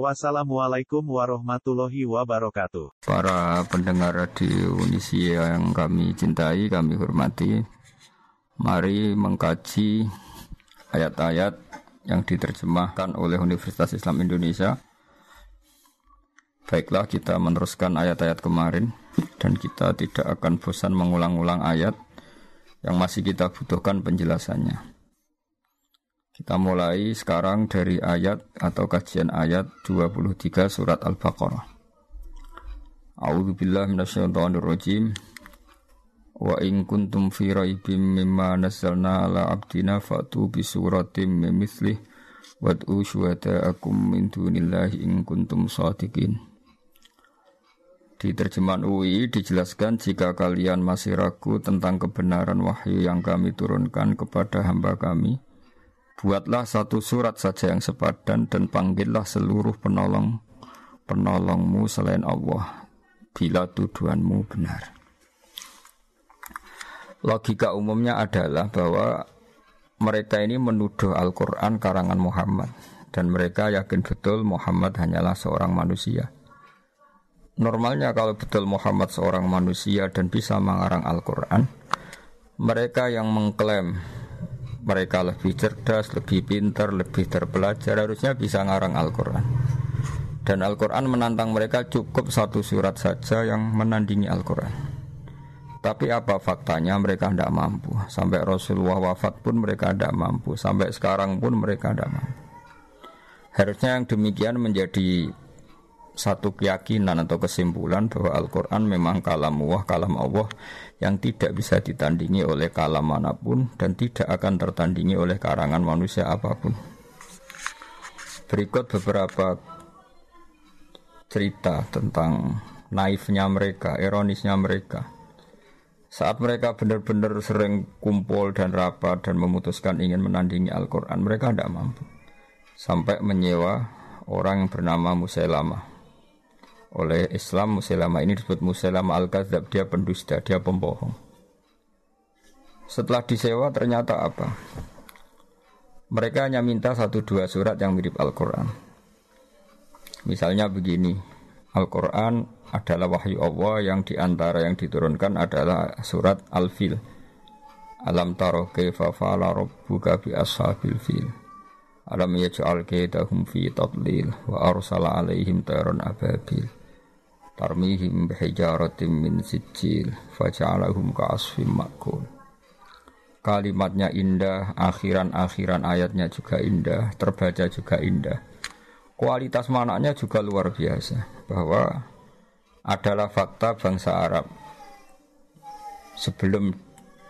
Wassalamualaikum warahmatullahi wabarakatuh. Para pendengar radio Unisia yang kami cintai, kami hormati, mari mengkaji ayat-ayat yang diterjemahkan oleh Universitas Islam Indonesia. Baiklah kita meneruskan ayat-ayat kemarin dan kita tidak akan bosan mengulang-ulang ayat yang masih kita butuhkan penjelasannya. Kita mulai sekarang dari ayat atau kajian ayat 23 surat Al-Baqarah. A'udzu billahi minasyaitonir rajim. Wa in kuntum fi raibim mimma nazzalna ala abdina fatu bi suratim min mithlih wad'u syuhada'akum min dunillahi in kuntum shadiqin. Di terjemahan UI dijelaskan jika kalian masih ragu tentang kebenaran wahyu yang kami turunkan kepada hamba kami, Buatlah satu surat saja yang sepadan dan panggillah seluruh penolong penolongmu selain Allah bila tuduhanmu benar. Logika umumnya adalah bahwa mereka ini menuduh Al-Quran karangan Muhammad dan mereka yakin betul Muhammad hanyalah seorang manusia. Normalnya kalau betul Muhammad seorang manusia dan bisa mengarang Al-Quran, mereka yang mengklaim mereka lebih cerdas, lebih pintar, lebih terpelajar harusnya bisa ngarang Al-Quran. Dan Al-Quran menantang mereka cukup satu surat saja yang menandingi Al-Quran. Tapi apa faktanya mereka tidak mampu. Sampai Rasulullah wafat pun mereka tidak mampu. Sampai sekarang pun mereka tidak mampu. Harusnya yang demikian menjadi satu keyakinan atau kesimpulan bahwa Al-Quran memang kalam Allah, kalam Allah yang tidak bisa ditandingi oleh kalam mana pun dan tidak akan tertandingi oleh karangan manusia apa pun. Berikut beberapa cerita tentang naifnya mereka, ironisnya mereka. Saat mereka benar-benar sering kumpul dan rapat dan memutuskan ingin menandingi Al-Quran, mereka tidak mampu. Sampai menyewa orang yang bernama Musailamah oleh Islam Musailamah ini disebut Musailamah Al-Kadzab dia pendusta dia pembohong. Setelah disewa ternyata apa? Mereka hanya minta satu dua surat yang mirip Al-Quran. Misalnya begini Al-Quran adalah wahyu Allah yang di antara yang diturunkan adalah surat Al-Fil. Alam taro kaifa fa'ala rabbuka bi ashabil fil. Alam yaj'al kaidahum fi tadlil wa arsala alaihim tayran ababil tarmihim bihijaratim min sijil faja'alahum ka'asfim makul. Kalimatnya indah akhiran-akhiran ayatnya juga indah terbaca juga indah. Kualitas manaknya juga luar biasa bahwa adalah fakta bangsa Arab. Sebelum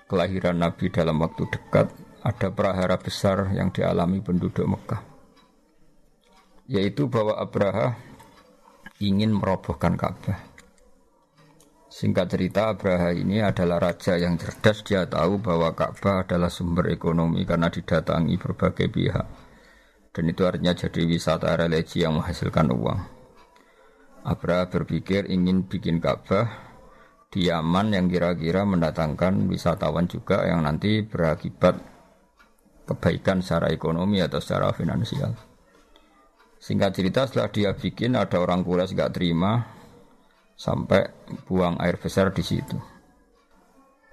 kelahiran Nabi dalam waktu dekat ada prahara besar yang dialami penduduk Mekah. Yaitu bahwa Abraha ingin merobohkan Ka'bah. Singkat cerita, Abraha ini adalah raja yang cerdas. Dia tahu bahwa Ka'bah adalah sumber ekonomi karena didatangi berbagai pihak. Dan itu artinya jadi wisata religi yang menghasilkan uang. Abraha berpikir ingin bikin Ka'bah di Yaman yang kira-kira mendatangkan wisatawan juga yang nanti berakibat kebaikan secara ekonomi atau secara finansial. Singkat cerita setelah dia bikin ada orang Quraisy gak terima sampai buang air besar di situ.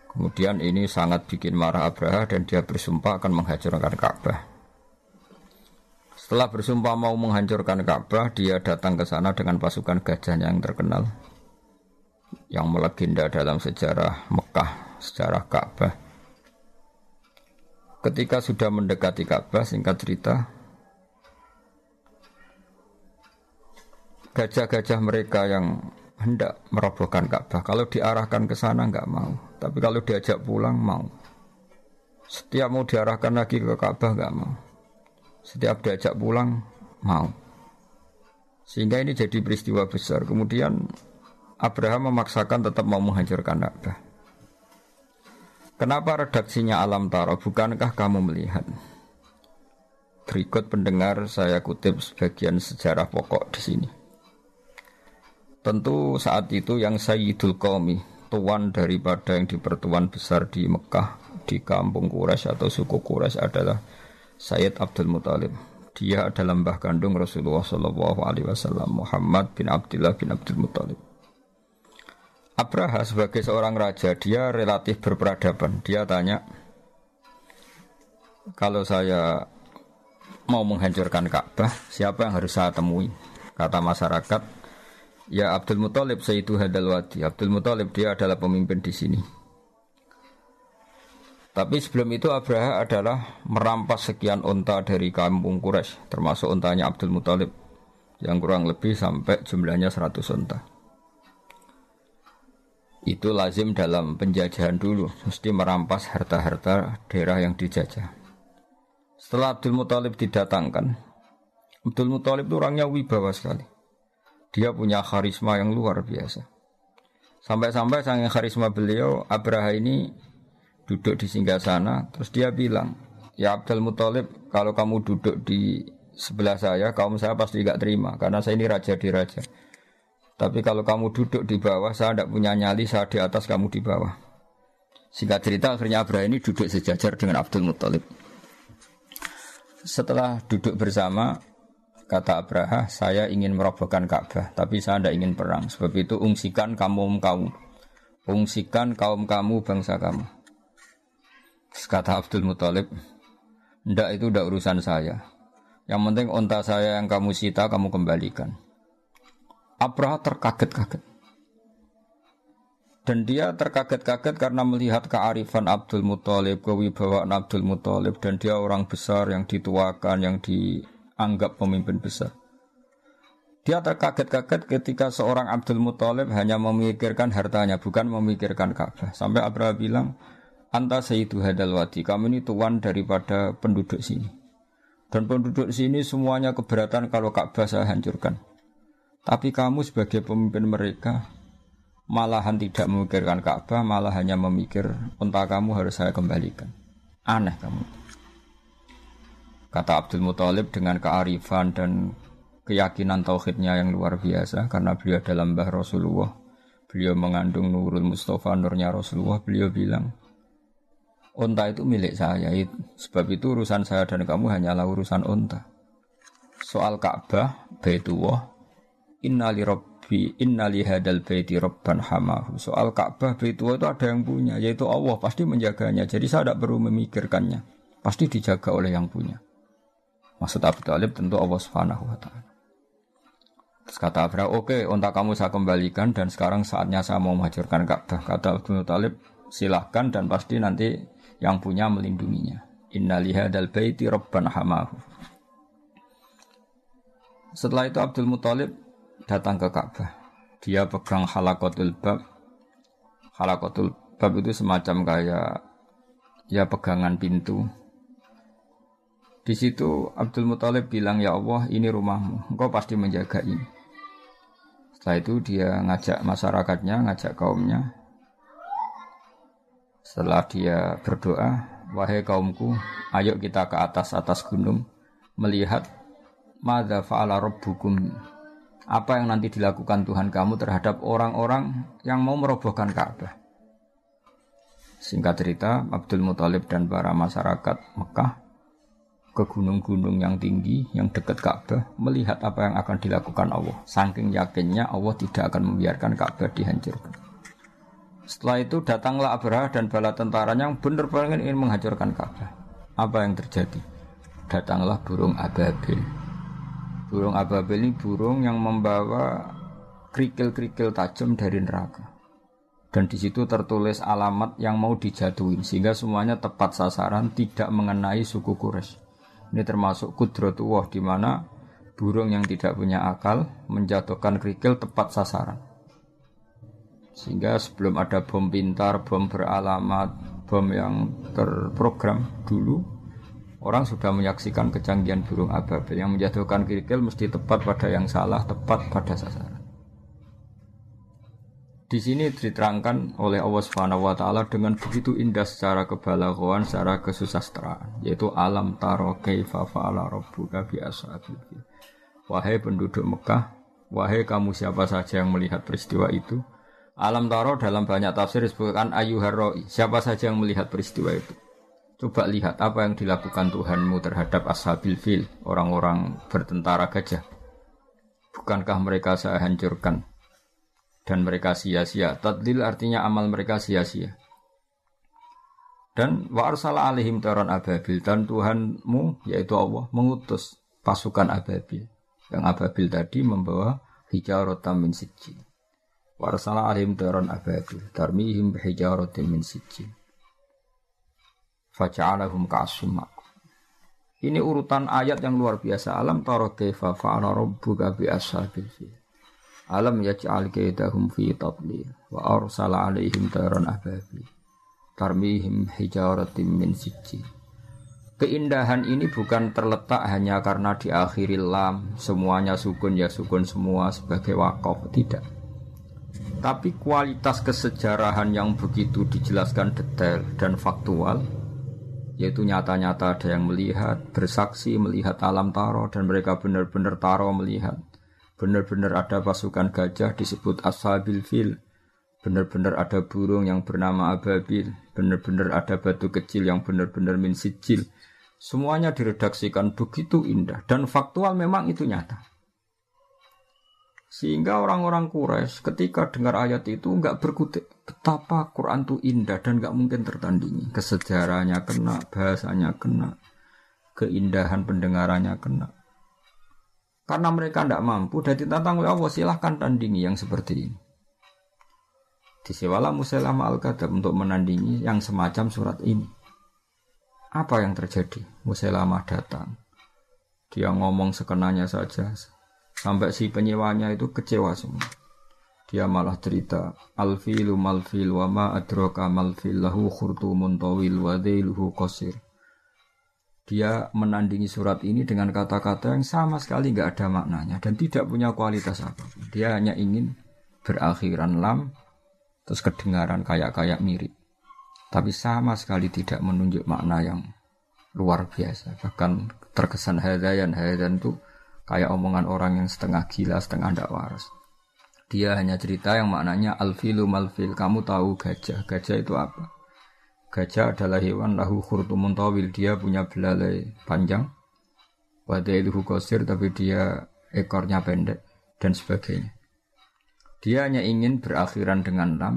Kemudian ini sangat bikin marah Abraha dan dia bersumpah akan menghancurkan Ka'bah. Setelah bersumpah mau menghancurkan Ka'bah, dia datang ke sana dengan pasukan gajahnya yang terkenal yang melegenda dalam sejarah Mekah, sejarah Ka'bah. Ketika sudah mendekati Ka'bah, singkat cerita, gajah-gajah mereka yang hendak merobohkan Ka'bah. Kalau diarahkan ke sana nggak mau, tapi kalau diajak pulang mau. Setiap mau diarahkan lagi ke Ka'bah nggak mau. Setiap diajak pulang mau. Sehingga ini jadi peristiwa besar. Kemudian Abraham memaksakan tetap mau menghancurkan Ka'bah. Kenapa redaksinya alam taro? Bukankah kamu melihat? Berikut pendengar saya kutip sebagian sejarah pokok di sini. Tentu saat itu yang Sayyidul Qawmi, tuan daripada yang dipertuan besar di Mekah, di kampung Quraisy atau suku Quraisy adalah Sayyid Abdul Muthalib. Dia adalah mbah kandung Rasulullah Shallallahu Alaihi Wasallam Muhammad bin Abdullah bin Abdul Muthalib. Abraha sebagai seorang raja dia relatif berperadaban. Dia tanya, kalau saya mau menghancurkan Ka'bah, siapa yang harus saya temui? Kata masyarakat, ya Abdul Muthalib Sayyidu Hadal Wadi. Abdul Muthalib dia adalah pemimpin di sini. Tapi sebelum itu Abraha adalah merampas sekian unta dari kampung Quraisy, termasuk untanya Abdul Muthalib yang kurang lebih sampai jumlahnya 100 unta itu lazim dalam penjajahan dulu mesti merampas harta-harta daerah yang dijajah setelah Abdul Muthalib didatangkan Abdul Muthalib itu orangnya wibawa sekali dia punya karisma yang luar biasa sampai-sampai sangat karisma beliau Abraha ini duduk di singgah sana terus dia bilang ya Abdul Muthalib kalau kamu duduk di sebelah saya kaum saya pasti gak terima karena saya ini raja di raja tapi kalau kamu duduk di bawah, saya tidak punya nyali, saya di atas, kamu di bawah. Singkat cerita, akhirnya Abraha ini duduk sejajar dengan Abdul Muttalib. Setelah duduk bersama, kata Abraha, saya ingin merobohkan Ka'bah, tapi saya tidak ingin perang. Sebab itu ungsikan kaum kamu, ungsikan kaum kamu, bangsa kamu. Kata Abdul Muttalib, ndak itu tidak urusan saya. Yang penting onta saya yang kamu sita, kamu kembalikan. Abraha terkaget-kaget. Dan dia terkaget-kaget karena melihat kearifan Abdul Muthalib, kewibawaan Abdul Muthalib, dan dia orang besar yang dituakan, yang dianggap pemimpin besar. Dia terkaget-kaget ketika seorang Abdul Muthalib hanya memikirkan hartanya, bukan memikirkan Ka'bah. Sampai Abraha bilang, Anta Sayyidu Hadal Wadi, kamu ini tuan daripada penduduk sini. Dan penduduk sini semuanya keberatan kalau Ka'bah saya hancurkan. Tapi kamu sebagai pemimpin mereka malahan tidak memikirkan Ka'bah, malah hanya memikir unta kamu harus saya kembalikan. Aneh kamu. Kata Abdul Muthalib dengan kearifan dan keyakinan tauhidnya yang luar biasa karena beliau dalam bah Rasulullah. Beliau mengandung Nurul Mustafa, nurnya Rasulullah. Beliau bilang, Unta itu milik saya, sebab itu urusan saya dan kamu hanyalah urusan unta. Soal Ka'bah, Baitullah, Inna li rabbi inna li hadal baiti rabban hamahu. Soal Ka'bah Baitullah itu ada yang punya, yaitu Allah pasti menjaganya. Jadi saya tidak perlu memikirkannya. Pasti dijaga oleh yang punya. Maksud Abu Talib tentu Allah Subhanahu wa taala. Terus kata Abraha, oke, okay, unta kamu saya kembalikan dan sekarang saatnya saya mau menghancurkan Ka'bah. Kata Abu Talib, silahkan dan pasti nanti yang punya melindunginya. Inna lihadal baiti rabban hamahu. Setelah itu Abdul Muthalib datang ke Ka'bah. Dia pegang halakotul bab. Halakotul bab itu semacam kayak ya pegangan pintu. Di situ Abdul Muthalib bilang, "Ya Allah, ini rumahmu. Engkau pasti menjaga ini." Setelah itu dia ngajak masyarakatnya, ngajak kaumnya. Setelah dia berdoa, "Wahai kaumku, ayo kita ke atas atas gunung melihat madza fa'ala rabbukum apa yang nanti dilakukan Tuhan kamu terhadap orang-orang yang mau merobohkan Ka'bah. Singkat cerita, Abdul Muthalib dan para masyarakat Mekah ke gunung-gunung yang tinggi, yang dekat Ka'bah, melihat apa yang akan dilakukan Allah. Saking yakinnya Allah tidak akan membiarkan Ka'bah dihancurkan. Setelah itu datanglah Abraha dan bala tentaranya yang benar-benar ingin menghancurkan Ka'bah. Apa yang terjadi? Datanglah burung ababil Burung ababil ini burung yang membawa kerikil-kerikil tajam dari neraka. Dan di situ tertulis alamat yang mau dijatuhin sehingga semuanya tepat sasaran, tidak mengenai suku Quraisy. Ini termasuk kudrotullah di mana burung yang tidak punya akal menjatuhkan kerikil tepat sasaran. Sehingga sebelum ada bom pintar, bom beralamat, bom yang terprogram dulu, Orang sudah menyaksikan kecanggihan burung ababil yang menjatuhkan kirikil mesti tepat pada yang salah, tepat pada sasaran. Di sini diterangkan oleh Allah Subhanahu wa taala dengan begitu indah secara kebalaghatan, secara kesusastraan, yaitu alam taro kaifa fa'ala rabbuka bi Wahai penduduk Mekah, wahai kamu siapa saja yang melihat peristiwa itu, alam taro dalam banyak tafsir disebutkan ayyuharroi, siapa saja yang melihat peristiwa itu. Coba lihat apa yang dilakukan Tuhanmu terhadap ashabil fil, orang-orang bertentara gajah. Bukankah mereka saya hancurkan dan mereka sia-sia. Tadlil artinya amal mereka sia-sia. Dan wa arsala alaihim taron ababil dan Tuhanmu yaitu Allah mengutus pasukan ababil. Yang ababil tadi membawa hijarotam min sijil. Wa arsala alaihim taron ababil tarmihim hijarotam min sijil. Faja'alahum ka'asim Ini urutan ayat yang luar biasa. Alam taro kaifa fa'ala rabbuka bi ashabil fil. Alam yaj'al kaidahum fi tadlil wa arsala alaihim tayran ababi tarmihim hijaratim min sijil. Keindahan ini bukan terletak hanya karena diakhiri lam, semuanya sukun ya sukun semua sebagai wakaf, tidak. Tapi kualitas kesejarahan yang begitu dijelaskan detail dan faktual, yaitu nyata-nyata ada yang melihat, bersaksi melihat alam taro dan mereka benar-benar taro melihat Benar-benar ada pasukan gajah disebut ashabil fil. Benar-benar ada burung yang bernama ababil. Benar-benar ada batu kecil yang benar-benar min sijil. Semuanya diredaksikan begitu indah dan faktual memang itu nyata. Sehingga orang-orang Quraisy ketika dengar ayat itu nggak berkutik betapa Quran itu indah dan nggak mungkin tertandingi. Kesejarahnya kena, bahasanya kena, keindahan pendengarannya kena. Karena mereka tidak mampu dan ditantang oleh Allah silahkan tandingi yang seperti ini. Disewalah Musailamah al-Kadab untuk menandingi yang semacam surat ini. Apa yang terjadi? Musailamah datang. Dia ngomong sekenanya saja. Sampai si penyewanya itu kecewa semua. Dia malah cerita Alfilu malfil wa ma adroka malfil lahu khurtumun tawil wa dhailuhu qasir dia menandingi surat ini dengan kata-kata yang sama sekali nggak ada maknanya dan tidak punya kualitas apa. Dia hanya ingin berakhiran lam, terus kedengaran kayak-kayak mirip. Tapi sama sekali tidak menunjuk makna yang luar biasa. Bahkan terkesan hadayan, hadayan itu kayak omongan orang yang setengah gila, setengah tidak waras. Dia hanya cerita yang maknanya alfilu malfil. Kamu tahu gajah, gajah itu apa? Gajah adalah hewan lahu khurtumun tawil. Dia punya belalai panjang. Wadailuhu kosir tapi dia ekornya pendek dan sebagainya. Dia hanya ingin berakhiran dengan lam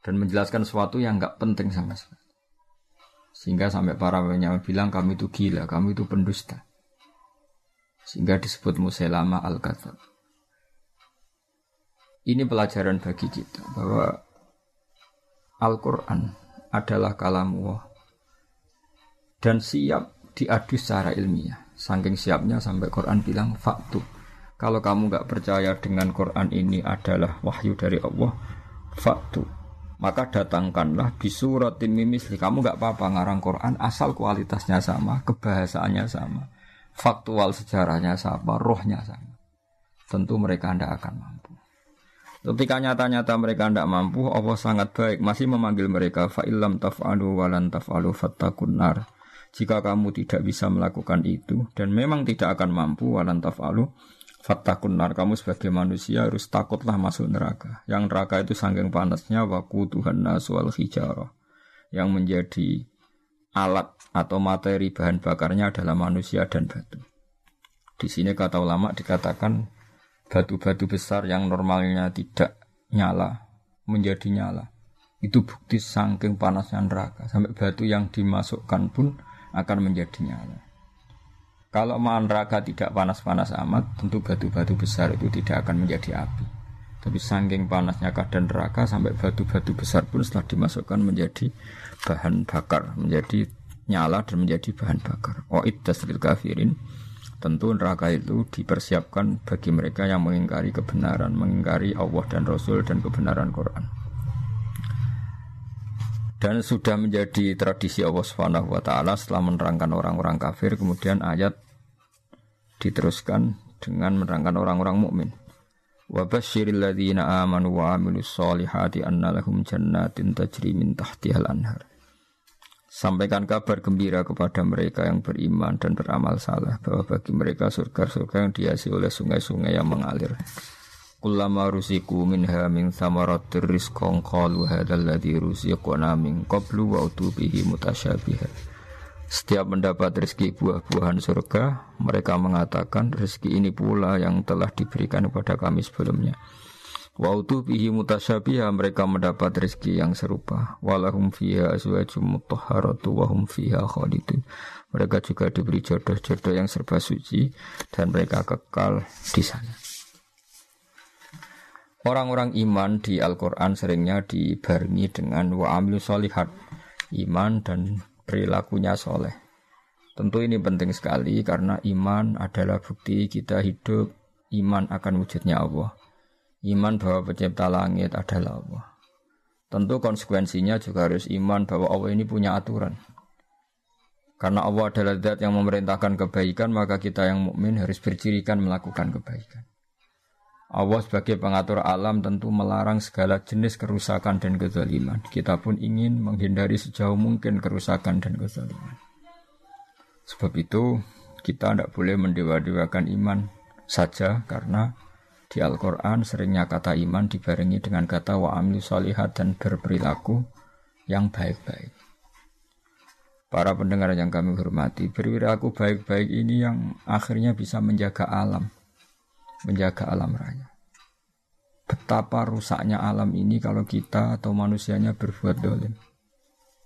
dan menjelaskan sesuatu yang nggak penting sama sekali. Sehingga sampai para penyawa bilang kami itu gila, kami itu pendusta. Sehingga disebut Musailama al-Kadzab. Ini pelajaran bagi kita bahwa Al-Quran adalah kalamullah dan siap diadu secara ilmiah. Saking siapnya sampai Quran bilang faktu. Kalau kamu nggak percaya dengan Quran ini adalah wahyu dari Allah, faktu. Maka datangkanlah bisuratin mimisli. Kamu nggak apa-apa ngarang Quran asal kualitasnya sama, kebahasaannya sama, faktual sejarahnya sama, rohnya sama. Tentu mereka tidak akan mampu. Ketika nyata-nyata mereka tidak mampu, Allah sangat baik masih memanggil mereka fa'ilam taf'alu walan taf'alu fattakun nar. Jika kamu tidak bisa melakukan itu dan memang tidak akan mampu walan taf'alu fattakun nar. Kamu sebagai manusia harus takutlah masuk neraka. Yang neraka itu sangking panasnya waku Tuhan naswal hijarah. Yang menjadi alat atau materi bahan bakarnya adalah manusia dan batu. Di sini kata ulama dikatakan batu-batu besar yang normalnya tidak nyala menjadi nyala. Itu bukti saking panasnya neraka. Sampai batu yang dimasukkan pun akan menjadi nyala. Kalau neraka tidak panas-panas amat, tentu batu-batu besar itu tidak akan menjadi api. Tapi saking panasnya keadaan neraka sampai batu-batu besar pun setelah dimasukkan menjadi bahan bakar, menjadi nyala dan menjadi bahan bakar. Oh, itu kafirin Tentu neraka itu dipersiapkan bagi mereka yang mengingkari kebenaran, mengingkari Allah dan Rasul dan kebenaran Quran. Dan sudah menjadi tradisi Allah Subhanahu wa taala setelah menerangkan orang-orang kafir kemudian ayat diteruskan dengan menerangkan orang-orang mukmin. Wa basyiril ladzina amanu wa amilus solihati anna lahum jannatin tajri min tahtihal anhar. Sampaikan kabar gembira kepada mereka yang beriman dan beramal saleh bahwa bagi mereka surga-surga yang dihiasi oleh sungai-sungai yang mengalir. Kullama rusiku minha min thamaratir rizqan qalu hadzal ladzi rusiqna min qablu wa utubihi mutasyabiha. Setiap mendapat rezeki buah-buahan surga, mereka mengatakan rezeki ini pula yang telah diberikan kepada kami sebelumnya. Wa bihi mutasyabiha mereka mendapat rezeki yang serupa. Walahum fiha azwajum mutahharatu wa hum fiha khalidun. Mereka juga diberi jodoh-jodoh yang serba suci dan mereka kekal di sana. Orang-orang iman di Al-Quran seringnya dibarengi dengan wa amilu solihat, iman dan perilakunya soleh. Tentu ini penting sekali karena iman adalah bukti kita hidup, iman akan wujudnya Allah. Iman bahwa pencipta langit adalah Allah. Tentu konsekuensinya juga harus iman bahwa Allah ini punya aturan. Karena Allah adalah zat yang memerintahkan kebaikan, maka kita yang mukmin harus bercirikan melakukan kebaikan. Allah sebagai pengatur alam tentu melarang segala jenis kerusakan dan kezaliman. Kita pun ingin menghindari sejauh mungkin kerusakan dan kezaliman. Sebab itu kita tidak boleh mendewa-dewakan iman saja karena di Al-Quran seringnya kata iman dibarengi dengan kata wa amilu salihat dan berperilaku yang baik-baik. Para pendengar yang kami hormati, berperilaku baik-baik ini yang akhirnya bisa menjaga alam, menjaga alam raya. Betapa rusaknya alam ini kalau kita atau manusianya berbuat dolim.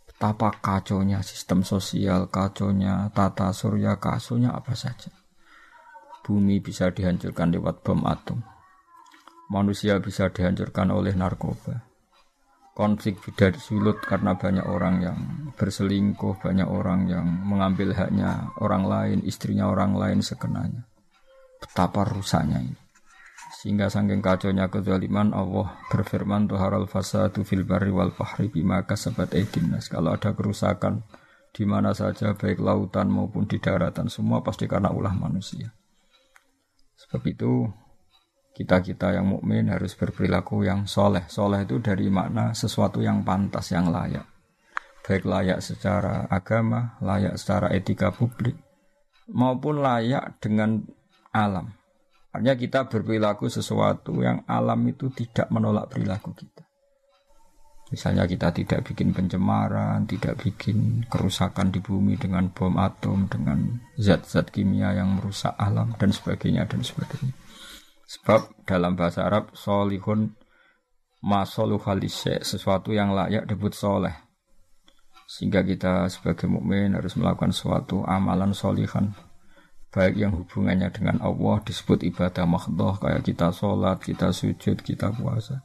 Betapa kaconya sistem sosial, kaconya tata surya, kasonya apa saja. Bumi bisa dihancurkan lewat bom atom manusia bisa dihancurkan oleh narkoba. Konflik tidak disulut karena banyak orang yang berselingkuh, banyak orang yang mengambil haknya orang lain, istrinya orang lain sekenanya. Betapa rusaknya ini. Sehingga saking kaconya kezaliman Allah berfirman tuharal fasadu fil barri wal fahri bima kasabat edinas. Kalau ada kerusakan di mana saja baik lautan maupun di daratan semua pasti karena ulah manusia. Sebab itu kita-kita yang mukmin harus berperilaku yang soleh. Soleh itu dari makna sesuatu yang pantas, yang layak. Baik layak secara agama, layak secara etika publik, maupun layak dengan alam. Artinya kita berperilaku sesuatu yang alam itu tidak menolak perilaku kita. Misalnya kita tidak bikin pencemaran, tidak bikin kerusakan di bumi dengan bom atom, dengan zat-zat kimia yang merusak alam dan sebagainya dan sebagainya. Sebab dalam bahasa Arab solihun masoluhalise sesuatu yang layak disebut soleh. Sehingga kita sebagai mukmin harus melakukan suatu amalan solihan. Baik yang hubungannya dengan Allah disebut ibadah makhdoh kayak kita sholat, kita sujud, kita puasa.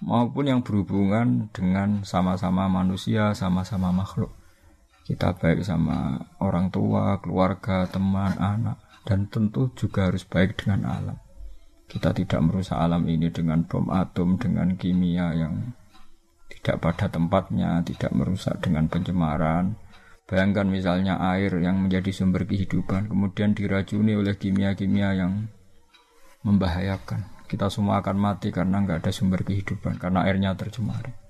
Maupun yang berhubungan dengan sama-sama manusia, sama-sama makhluk. Kita baik sama orang tua, keluarga, teman, anak. Dan tentu juga harus baik dengan alam kita tidak merusak alam ini dengan bom atom, dengan kimia yang tidak pada tempatnya, tidak merusak dengan pencemaran. Bayangkan misalnya air yang menjadi sumber kehidupan, kemudian diracuni oleh kimia-kimia yang membahayakan. Kita semua akan mati karena nggak ada sumber kehidupan, karena airnya tercemar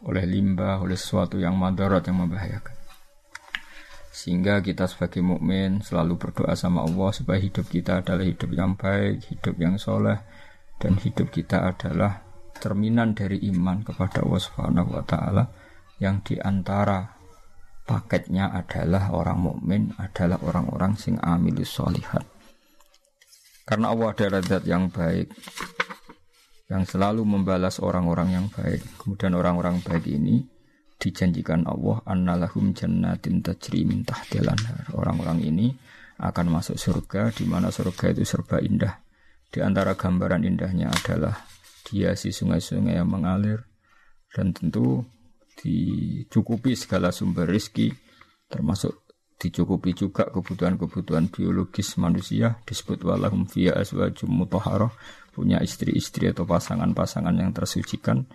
oleh limbah, oleh sesuatu yang madarat yang membahayakan. Sehingga kita sebagai mukmin selalu berdoa sama Allah supaya hidup kita adalah hidup yang baik, hidup yang soleh, dan hidup kita adalah cerminan dari iman kepada Allah Subhanahu wa taala yang di antara paketnya adalah orang mukmin adalah orang-orang sing amilus solihat. Karena Allah adalah zat yang baik yang selalu membalas orang-orang yang baik. Kemudian orang-orang baik ini dijanjikan Allah annalahum jannatin tajri min tahtil Orang-orang ini akan masuk surga di mana surga itu serba indah. Di antara gambaran indahnya adalah dia si sungai-sungai yang mengalir dan tentu dicukupi segala sumber rizki termasuk dicukupi juga kebutuhan-kebutuhan biologis manusia disebut walahum fiya aswajum mutahharah punya istri-istri atau pasangan-pasangan yang tersucikan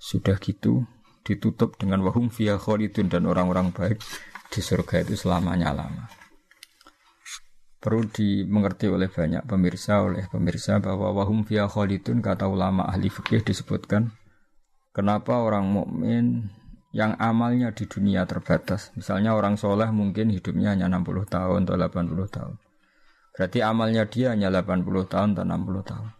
sudah gitu ditutup dengan wahum via khalidun dan orang-orang baik di surga itu selamanya lama. perlu dimengerti oleh banyak pemirsa oleh pemirsa bahwa wahum fiya khalidun kata ulama ahli fikih disebutkan kenapa orang mukmin yang amalnya di dunia terbatas? Misalnya orang soleh mungkin hidupnya hanya 60 tahun atau 80 tahun. Berarti amalnya dia hanya 80 tahun atau 60 tahun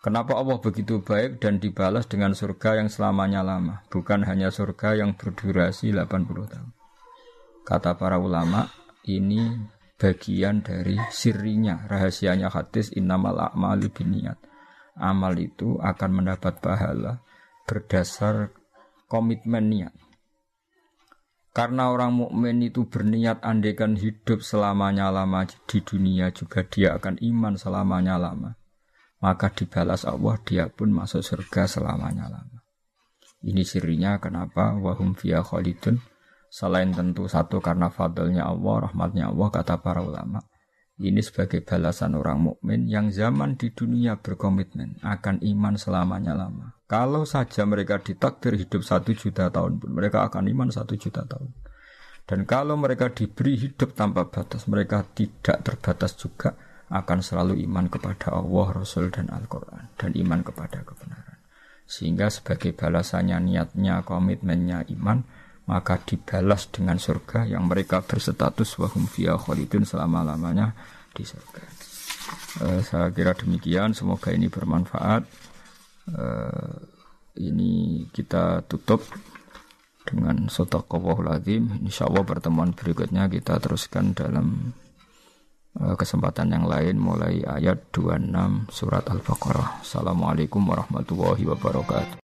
Kenapa Allah begitu baik dan dibalas dengan surga yang selamanya lama, bukan hanya surga yang berdurasi 80 tahun. Kata para ulama, ini bagian dari sirinya, rahasianya hadis innamal a'malu biniat. Amal itu akan mendapat pahala berdasar komitmen niat. Karena orang mukmin itu berniat andekan hidup selamanya lama di dunia juga dia akan iman selamanya lama. Maka dibalas Allah dia pun masuk surga selamanya lama. Ini sirinya kenapa wahum fiya khalidun Selain tentu satu karena fadlnya Allah, rahmatnya Allah kata para ulama. Ini sebagai balasan orang mukmin yang zaman di dunia berkomitmen akan iman selamanya lama. Kalau saja mereka ditakdir hidup satu juta tahun pun, mereka akan iman satu juta tahun. Dan kalau mereka diberi hidup tanpa batas, mereka tidak terbatas juga akan selalu iman kepada Allah, Rasul, dan Al-Quran. Dan iman kepada kebenaran. Sehingga sebagai balasannya niatnya, komitmennya iman, maka dibalas dengan surga yang mereka berstatus wahum fiya khalidun selama-lamanya di surga. Uh, saya kira demikian, semoga ini bermanfaat. Uh, ini kita tutup dengan sotaqawahul azim. Insya Allah pertemuan berikutnya kita teruskan dalam kesempatan yang lain mulai ayat 26 surat Al-Baqarah. Assalamualaikum warahmatullahi wabarakatuh.